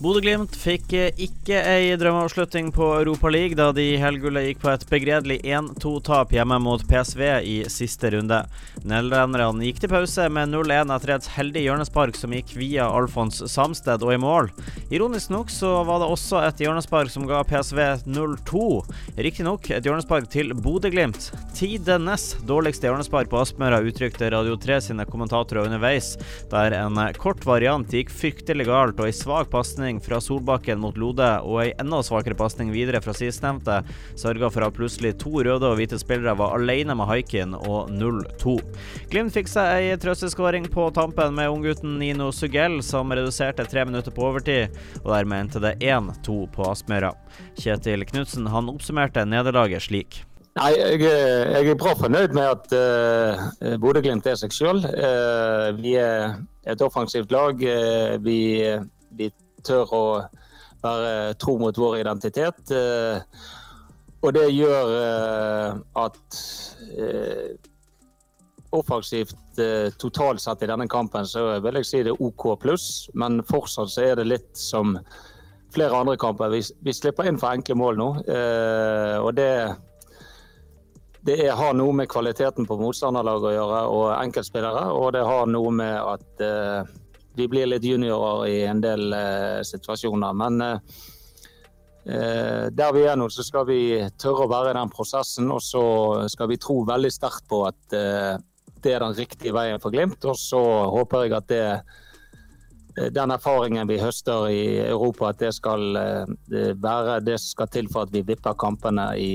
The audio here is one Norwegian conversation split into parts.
Bodø-Glimt fikk eh, ikke ei drømmeavslutning på Europa League da de helgullet gikk på et begredelig 1-2-tap hjemme mot PSV i siste runde. Nederlenderne gikk til pause med 0-1 etter et heldig hjørnespark som gikk via Alfons Samsted og i mål. Ironisk nok så var det også et hjørnespark som ga PSV 0-2. Riktignok et hjørnespark til Bodø-Glimt. Tidenes dårligste hjørnespark på Aspmøra, uttrykte Radio 3 sine kommentatorer underveis, der en kort variant gikk fryktelig galt og i svak pasning pasning fra Solbakken mot Lode og ei enda svakere pasning videre fra sistnevnte sørga for at plutselig to røde og hvite spillere var alene med haiken og 0-2. Glimt fikk seg ei trøsteskåring på tampen med unggutten Nino Sugell, som reduserte tre minutter på overtid, og dermed endte det 1-2 på Aspmyra. Kjetil Knutsen oppsummerte nederlaget slik. Nei, jeg, jeg, er bra fornøyd med at uh, Bodø-Glimt er seg sjøl. Uh, vi er et offensivt lag. Uh, vi, vi tør å være tro mot vår identitet. Eh, og det gjør eh, at eh, offensivt totalt sett i denne kampen så vil jeg si det er OK pluss, men fortsatt så er det litt som flere andre kamper. Vi, vi slipper inn for enkle mål nå. og det det er, har noe med kvaliteten på motstanderlaget å gjøre og enkeltspillere. Og det har noe med at vi blir litt juniorer i en del eh, situasjoner. Men eh, der vi er nå, så skal vi tørre å være i den prosessen. Og så skal vi tro veldig sterkt på at eh, det er den riktige veien for Glimt. Og så håper jeg at det, den erfaringen vi høster i Europa, at det skal være det som skal til for at vi vipper kampene i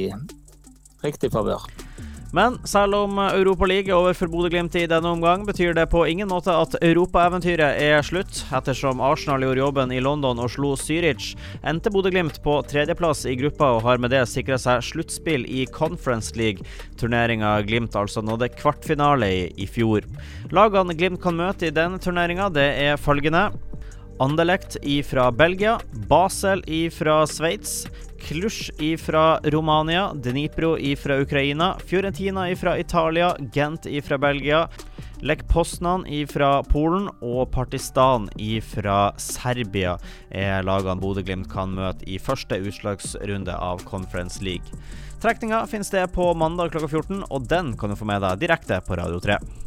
riktig favør. Men selv om Europa League er over for Bodø-Glimt i denne omgang, betyr det på ingen måte at europaeventyret er slutt. Ettersom Arsenal gjorde jobben i London og slo Zürich, endte Bodø-Glimt på tredjeplass i gruppa og har med det sikra seg sluttspill i Conference League, turneringa Glimt altså nådde kvartfinale i i fjor. Lagene Glimt kan møte i denne turneringa, det er følgende. Anderlecht fra Belgia, Basel fra Sveits, Cluj fra Romania, Dnipro fra Ukraina, Fiorentina fra Italia, Gent fra Belgia, Lech Poznan fra Polen og Partistan fra Serbia er lagene Bodø-Glimt kan møte i første utslagsrunde av Conference League. Trekninga finner sted på mandag klokka 14, og den kan du få med deg direkte på Radio 3.